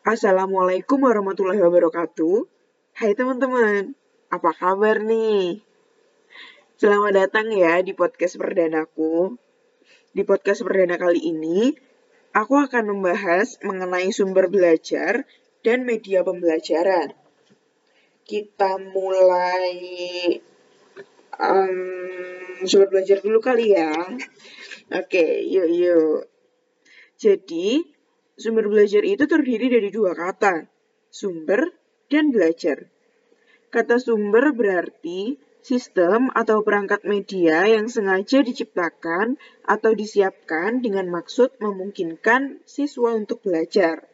Assalamualaikum warahmatullahi wabarakatuh. Hai teman-teman, apa kabar nih? Selamat datang ya di podcast perdanaku. Di podcast perdana kali ini, aku akan membahas mengenai sumber belajar dan media pembelajaran. Kita mulai um, sumber belajar dulu kali ya. Oke, yuk yuk. Jadi, Sumber belajar itu terdiri dari dua kata, sumber dan belajar. Kata sumber berarti sistem atau perangkat media yang sengaja diciptakan atau disiapkan dengan maksud memungkinkan siswa untuk belajar.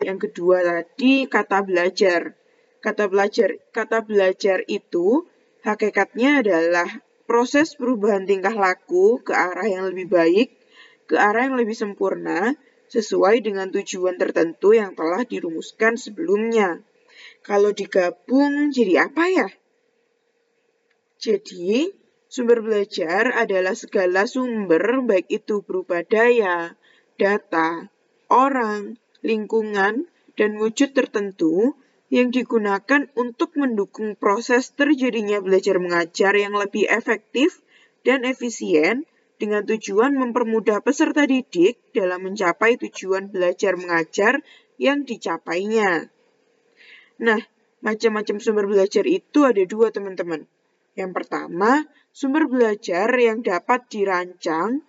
Yang kedua tadi kata belajar. Kata belajar, kata belajar itu hakikatnya adalah proses perubahan tingkah laku ke arah yang lebih baik, ke arah yang lebih sempurna, sesuai dengan tujuan tertentu yang telah dirumuskan sebelumnya. Kalau digabung jadi apa ya? Jadi, sumber belajar adalah segala sumber baik itu berupa daya, data, orang, lingkungan, dan wujud tertentu yang digunakan untuk mendukung proses terjadinya belajar mengajar yang lebih efektif dan efisien dengan tujuan mempermudah peserta didik dalam mencapai tujuan belajar mengajar yang dicapainya. Nah, macam-macam sumber belajar itu ada dua teman-teman. Yang pertama, sumber belajar yang dapat dirancang.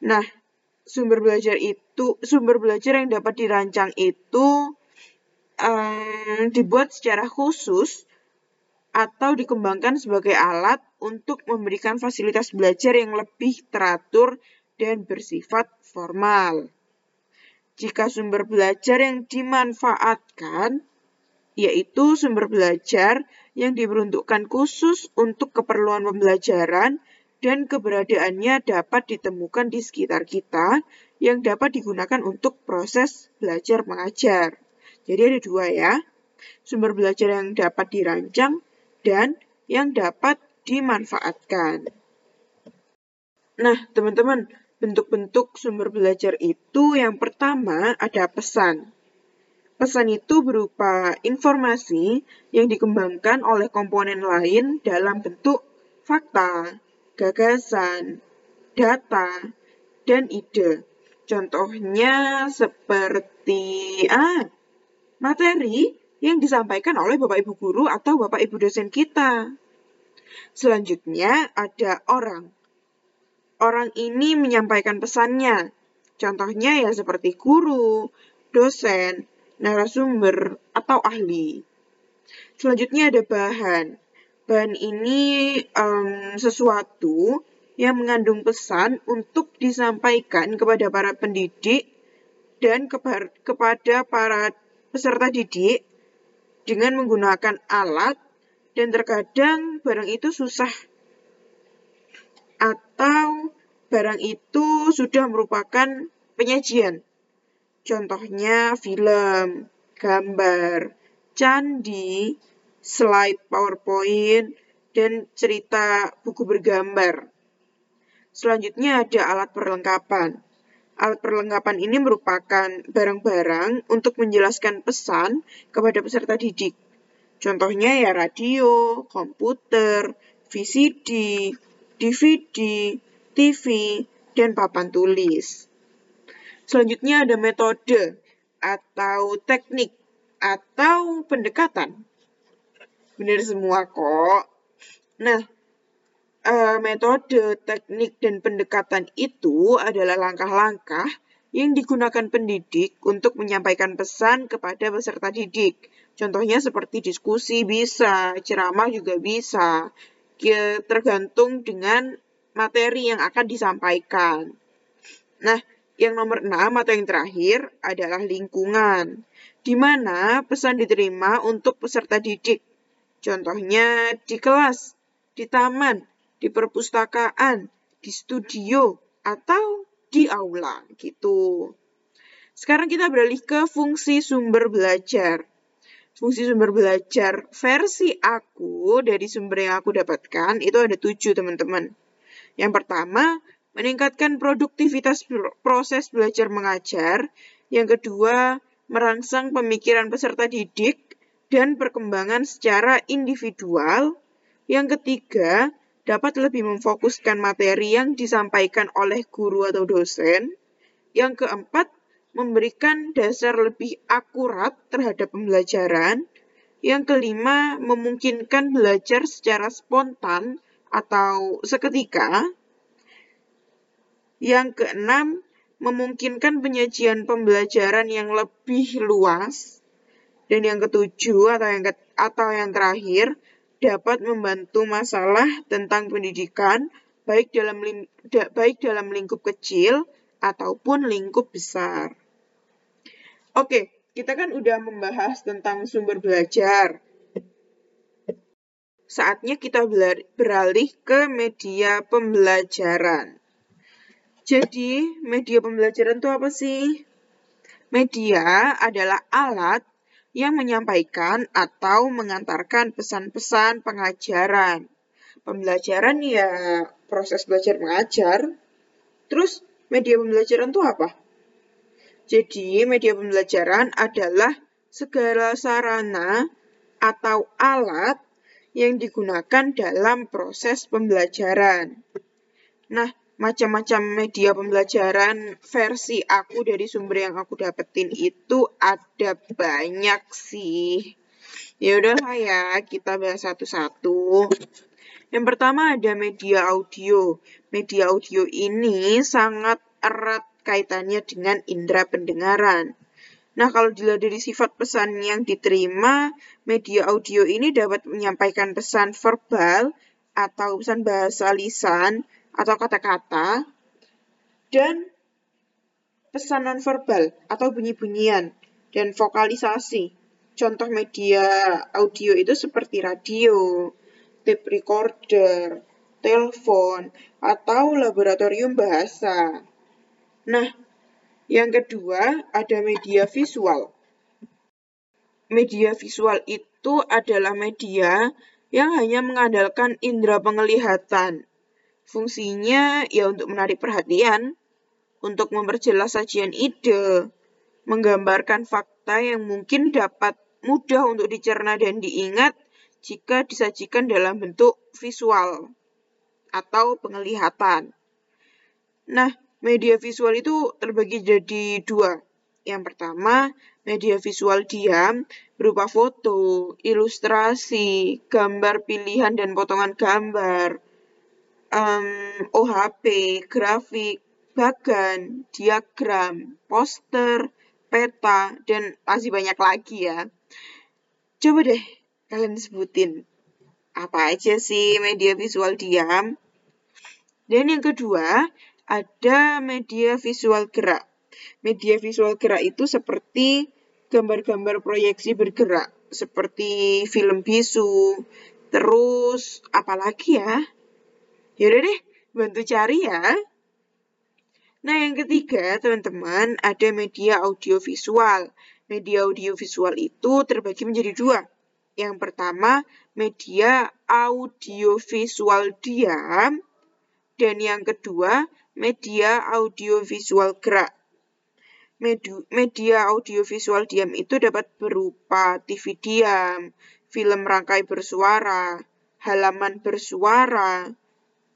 Nah, sumber belajar itu sumber belajar yang dapat dirancang itu um, dibuat secara khusus atau dikembangkan sebagai alat untuk memberikan fasilitas belajar yang lebih teratur dan bersifat formal. Jika sumber belajar yang dimanfaatkan yaitu sumber belajar yang diperuntukkan khusus untuk keperluan pembelajaran dan keberadaannya dapat ditemukan di sekitar kita yang dapat digunakan untuk proses belajar mengajar. Jadi ada dua ya, sumber belajar yang dapat dirancang dan yang dapat dimanfaatkan. Nah, teman-teman, bentuk-bentuk sumber belajar itu yang pertama ada pesan. Pesan itu berupa informasi yang dikembangkan oleh komponen lain dalam bentuk fakta, gagasan, data, dan ide. Contohnya seperti ah, materi yang disampaikan oleh Bapak Ibu guru atau Bapak Ibu dosen kita. Selanjutnya ada orang. Orang ini menyampaikan pesannya. Contohnya ya seperti guru, dosen, narasumber, atau ahli. Selanjutnya ada bahan. Bahan ini um, sesuatu yang mengandung pesan untuk disampaikan kepada para pendidik dan kepada para peserta didik dengan menggunakan alat dan terkadang barang itu susah atau barang itu sudah merupakan penyajian. Contohnya film, gambar, candi, slide PowerPoint, dan cerita buku bergambar. Selanjutnya ada alat perlengkapan. Alat perlengkapan ini merupakan barang-barang untuk menjelaskan pesan kepada peserta didik. Contohnya ya radio, komputer, VCD, DVD, TV, dan papan tulis. Selanjutnya ada metode atau teknik atau pendekatan. Benar semua kok. Nah, uh, metode, teknik, dan pendekatan itu adalah langkah-langkah yang digunakan pendidik untuk menyampaikan pesan kepada peserta didik Contohnya seperti diskusi bisa, ceramah juga bisa, tergantung dengan materi yang akan disampaikan. Nah, yang nomor 6 atau yang terakhir adalah lingkungan, di mana pesan diterima untuk peserta didik. Contohnya di kelas, di taman, di perpustakaan, di studio, atau di aula gitu. Sekarang kita beralih ke fungsi sumber belajar fungsi sumber belajar versi aku dari sumber yang aku dapatkan itu ada tujuh teman-teman. Yang pertama, meningkatkan produktivitas proses belajar mengajar. Yang kedua, merangsang pemikiran peserta didik dan perkembangan secara individual. Yang ketiga, dapat lebih memfokuskan materi yang disampaikan oleh guru atau dosen. Yang keempat, memberikan dasar lebih akurat terhadap pembelajaran. Yang kelima, memungkinkan belajar secara spontan atau seketika. Yang keenam, memungkinkan penyajian pembelajaran yang lebih luas. Dan yang ketujuh atau yang ke atau yang terakhir dapat membantu masalah tentang pendidikan baik dalam da, baik dalam lingkup kecil ataupun lingkup besar. Oke, kita kan udah membahas tentang sumber belajar. Saatnya kita beralih ke media pembelajaran. Jadi, media pembelajaran itu apa sih? Media adalah alat yang menyampaikan atau mengantarkan pesan-pesan pengajaran. Pembelajaran ya proses belajar mengajar. Terus media pembelajaran itu apa? Jadi, media pembelajaran adalah segala sarana atau alat yang digunakan dalam proses pembelajaran. Nah, macam-macam media pembelajaran versi aku dari sumber yang aku dapetin itu ada banyak sih. Ya udahlah ya, kita bahas satu-satu. Yang pertama ada media audio. Media audio ini sangat erat kaitannya dengan indera pendengaran. Nah, kalau dilihat dari sifat pesan yang diterima, media audio ini dapat menyampaikan pesan verbal atau pesan bahasa lisan atau kata-kata dan pesan nonverbal atau bunyi-bunyian dan vokalisasi. Contoh media audio itu seperti radio, tape recorder, telepon, atau laboratorium bahasa. Nah, yang kedua ada media visual. Media visual itu adalah media yang hanya mengandalkan indera penglihatan Fungsinya ya untuk menarik perhatian, untuk memperjelas sajian ide, menggambarkan fakta yang mungkin dapat mudah untuk dicerna dan diingat jika disajikan dalam bentuk visual atau penglihatan. Nah, media visual itu terbagi jadi dua. Yang pertama, media visual diam berupa foto, ilustrasi, gambar pilihan dan potongan gambar, um, OHP, grafik, bagan, diagram, poster, peta, dan masih banyak lagi ya. Coba deh kalian sebutin apa aja sih media visual diam. Dan yang kedua, ada media visual gerak. Media visual gerak itu seperti gambar-gambar proyeksi bergerak, seperti film bisu, terus apalagi ya? Yaudah deh, bantu cari ya. Nah, yang ketiga, teman-teman, ada media audiovisual. Media audiovisual itu terbagi menjadi dua. Yang pertama, media audiovisual diam. Dan yang kedua, media audiovisual gerak. Media audiovisual diam itu dapat berupa TV diam, film rangkai bersuara, halaman bersuara,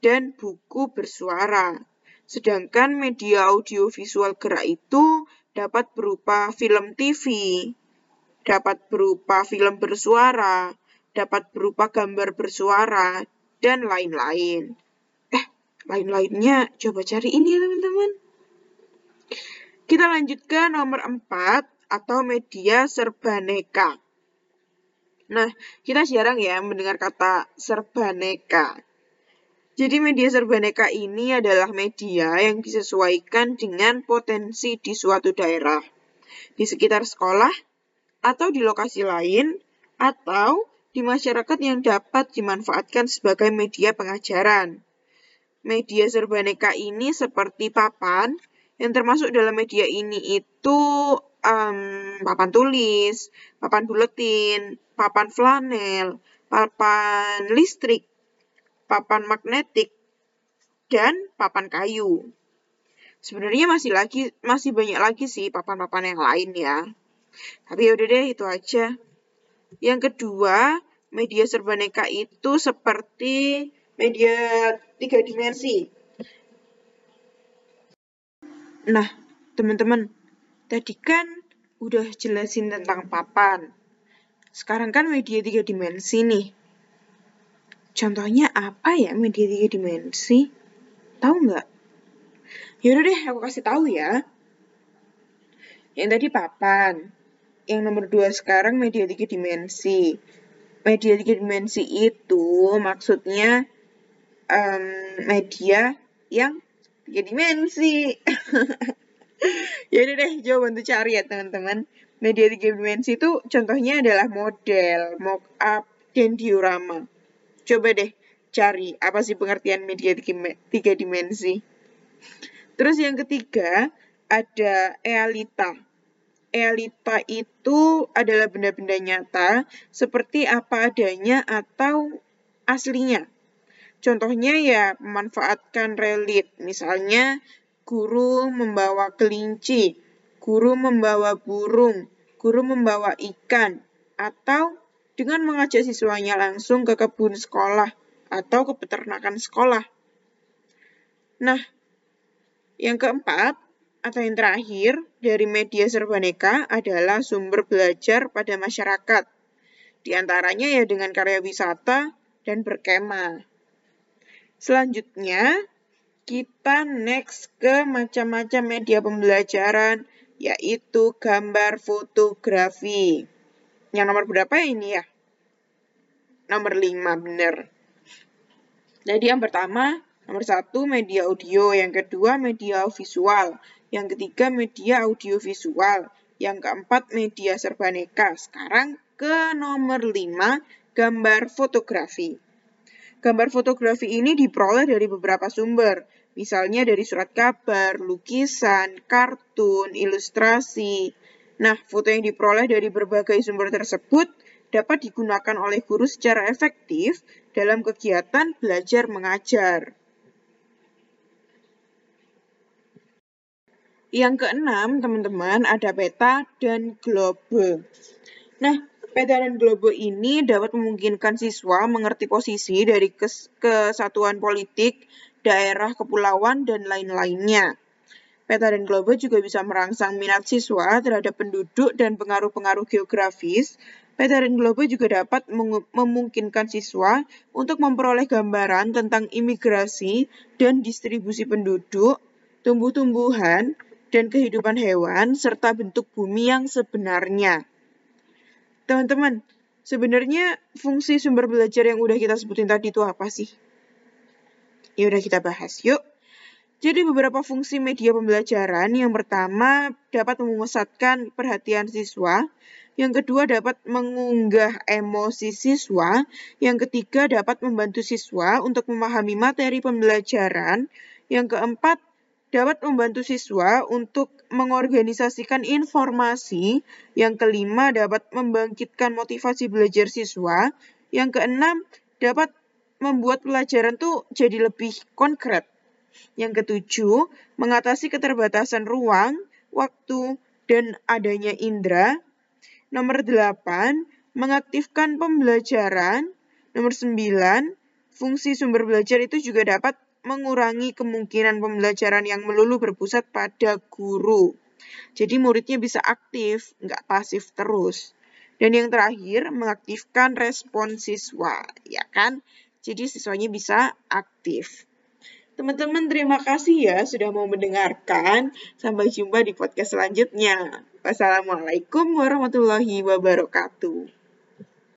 dan buku bersuara. Sedangkan media audiovisual gerak itu dapat berupa film TV, dapat berupa film bersuara, dapat berupa gambar bersuara, dan lain-lain. Eh, lain-lainnya coba cari ini teman-teman. Kita lanjut ke nomor 4 atau media serbaneka. Nah, kita jarang ya mendengar kata serbaneka. Jadi media serbaneka ini adalah media yang disesuaikan dengan potensi di suatu daerah, di sekitar sekolah, atau di lokasi lain, atau di masyarakat yang dapat dimanfaatkan sebagai media pengajaran. Media serbaneka ini seperti papan, yang termasuk dalam media ini itu um, papan tulis, papan buletin, papan flanel, papan listrik, papan magnetik, dan papan kayu. Sebenarnya masih lagi masih banyak lagi sih papan-papan yang lain ya. Tapi yaudah deh, itu aja. Yang kedua, media serbaneka itu seperti media tiga dimensi. Nah, teman-teman, tadi kan udah jelasin tentang papan. Sekarang kan media tiga dimensi nih. Contohnya apa ya media tiga dimensi? Tahu nggak? Yaudah deh, aku kasih tahu ya. Yang tadi papan. Yang nomor dua sekarang media tiga dimensi. Media tiga dimensi itu maksudnya um, media yang tiga dimensi. Yaudah deh, coba bantu cari ya teman-teman. Media tiga dimensi itu contohnya adalah model, mock-up, dan diorama. Coba deh cari apa sih pengertian media tiga dimensi. Terus yang ketiga ada realita. Realita itu adalah benda-benda nyata seperti apa adanya atau aslinya. Contohnya ya memanfaatkan relit. Misalnya guru membawa kelinci, guru membawa burung, guru membawa ikan, atau dengan mengajak siswanya langsung ke kebun sekolah atau ke peternakan sekolah. Nah, yang keempat atau yang terakhir dari media serbaneka adalah sumber belajar pada masyarakat. Di antaranya ya dengan karya wisata dan berkemah. Selanjutnya, kita next ke macam-macam media pembelajaran, yaitu gambar fotografi. Yang nomor berapa ini ya? Nomor 5, benar. Jadi yang pertama, nomor satu media audio, yang kedua media visual, yang ketiga media audio visual, yang keempat media serbaneka. Sekarang ke nomor 5, gambar fotografi. Gambar fotografi ini diperoleh dari beberapa sumber, misalnya dari surat kabar, lukisan, kartun, ilustrasi, Nah, foto yang diperoleh dari berbagai sumber tersebut dapat digunakan oleh guru secara efektif dalam kegiatan belajar mengajar. Yang keenam, teman-teman, ada peta dan globe. Nah, peta dan globe ini dapat memungkinkan siswa mengerti posisi dari kesatuan politik, daerah, kepulauan, dan lain-lainnya. Peta dan globe juga bisa merangsang minat siswa terhadap penduduk dan pengaruh-pengaruh geografis. Peta dan globe juga dapat memungkinkan siswa untuk memperoleh gambaran tentang imigrasi dan distribusi penduduk, tumbuh-tumbuhan, dan kehidupan hewan, serta bentuk bumi yang sebenarnya. Teman-teman, sebenarnya fungsi sumber belajar yang udah kita sebutin tadi itu apa sih? Ya udah kita bahas yuk. Jadi beberapa fungsi media pembelajaran yang pertama dapat memusatkan perhatian siswa, yang kedua dapat mengunggah emosi siswa, yang ketiga dapat membantu siswa untuk memahami materi pembelajaran, yang keempat dapat membantu siswa untuk mengorganisasikan informasi, yang kelima dapat membangkitkan motivasi belajar siswa, yang keenam dapat membuat pelajaran tuh jadi lebih konkret yang ketujuh, mengatasi keterbatasan ruang, waktu, dan adanya indera. Nomor delapan, mengaktifkan pembelajaran. Nomor sembilan, fungsi sumber belajar itu juga dapat mengurangi kemungkinan pembelajaran yang melulu berpusat pada guru. Jadi muridnya bisa aktif, nggak pasif terus. Dan yang terakhir, mengaktifkan respon siswa, ya kan? Jadi siswanya bisa aktif. Teman-teman terima kasih ya sudah mau mendengarkan. Sampai jumpa di podcast selanjutnya. Wassalamualaikum warahmatullahi wabarakatuh.